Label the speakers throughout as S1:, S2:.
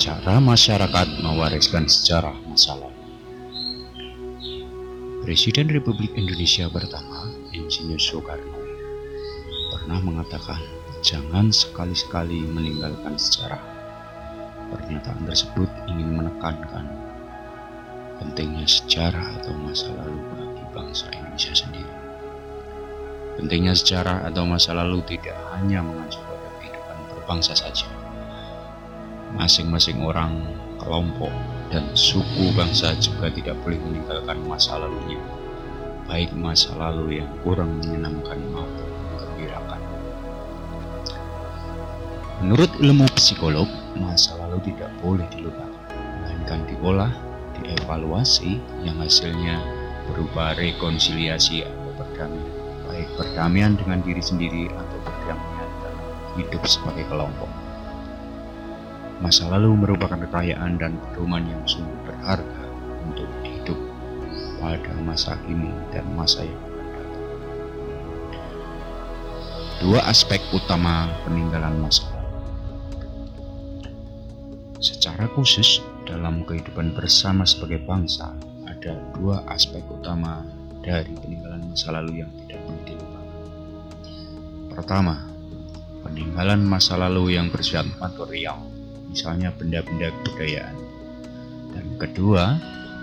S1: Cara masyarakat mewariskan sejarah masa lalu. Presiden Republik Indonesia pertama, Insinyur Soekarno, pernah mengatakan, "Jangan sekali-sekali meninggalkan sejarah." Pernyataan tersebut ingin menekankan pentingnya sejarah atau masa lalu bagi bangsa Indonesia sendiri. Pentingnya sejarah atau masa lalu tidak hanya mengacu pada kehidupan berbangsa saja, masing-masing orang, kelompok, dan suku bangsa juga tidak boleh meninggalkan masa lalunya, baik masa lalu yang kurang menyenangkan maupun menggembirakan. Menurut ilmu psikolog, masa lalu tidak boleh dilupakan, melainkan diolah, dievaluasi yang hasilnya berupa rekonsiliasi atau perdamaian, baik perdamaian dengan diri sendiri atau perdamaian dalam hidup sebagai kelompok. Masa lalu merupakan kekayaan dan pedoman yang sungguh berharga untuk hidup pada masa kini dan masa yang akan datang. Dua aspek utama peninggalan masa lalu. Secara khusus, dalam kehidupan bersama sebagai bangsa, ada dua aspek utama dari peninggalan masa lalu yang tidak boleh dilupakan. Pertama, peninggalan masa lalu yang bersifat material misalnya benda-benda kebudayaan. Dan kedua,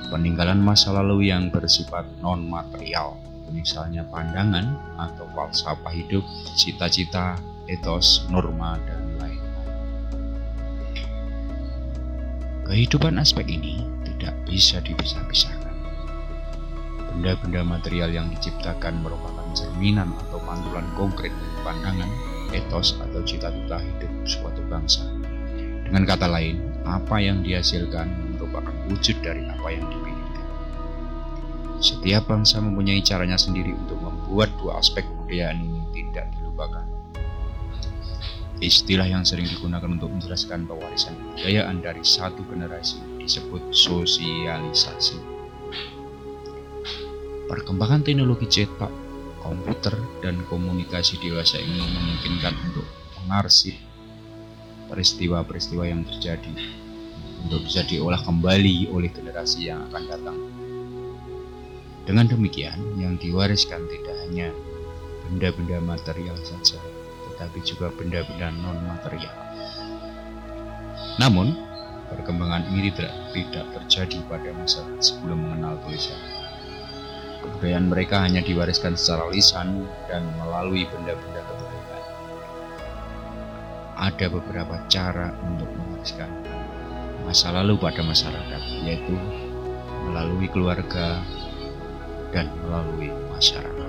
S1: peninggalan masa lalu yang bersifat non-material, misalnya pandangan atau falsafah hidup, cita-cita, etos, norma, dan lain-lain. Kehidupan aspek ini tidak bisa dipisah-pisahkan. Benda-benda material yang diciptakan merupakan cerminan atau pantulan konkret pandangan, etos, atau cita-cita hidup suatu bangsa dengan kata lain, apa yang dihasilkan merupakan wujud dari apa yang dipilihkan. Setiap bangsa mempunyai caranya sendiri untuk membuat dua aspek kebudayaan ini tidak dilupakan. Istilah yang sering digunakan untuk menjelaskan pewarisan kebudayaan dari satu generasi disebut sosialisasi. Perkembangan teknologi cetak, komputer, dan komunikasi dewasa ini memungkinkan untuk mengarsip peristiwa-peristiwa yang terjadi untuk bisa diolah kembali oleh generasi yang akan datang. Dengan demikian, yang diwariskan tidak hanya benda-benda material saja, tetapi juga benda-benda non-material. Namun, perkembangan ini tidak, tidak terjadi pada masa sebelum mengenal tulisan. Kebudayaan mereka hanya diwariskan secara lisan dan melalui benda-benda ada beberapa cara untuk mewariskan masa lalu pada masyarakat, yaitu melalui keluarga dan melalui masyarakat.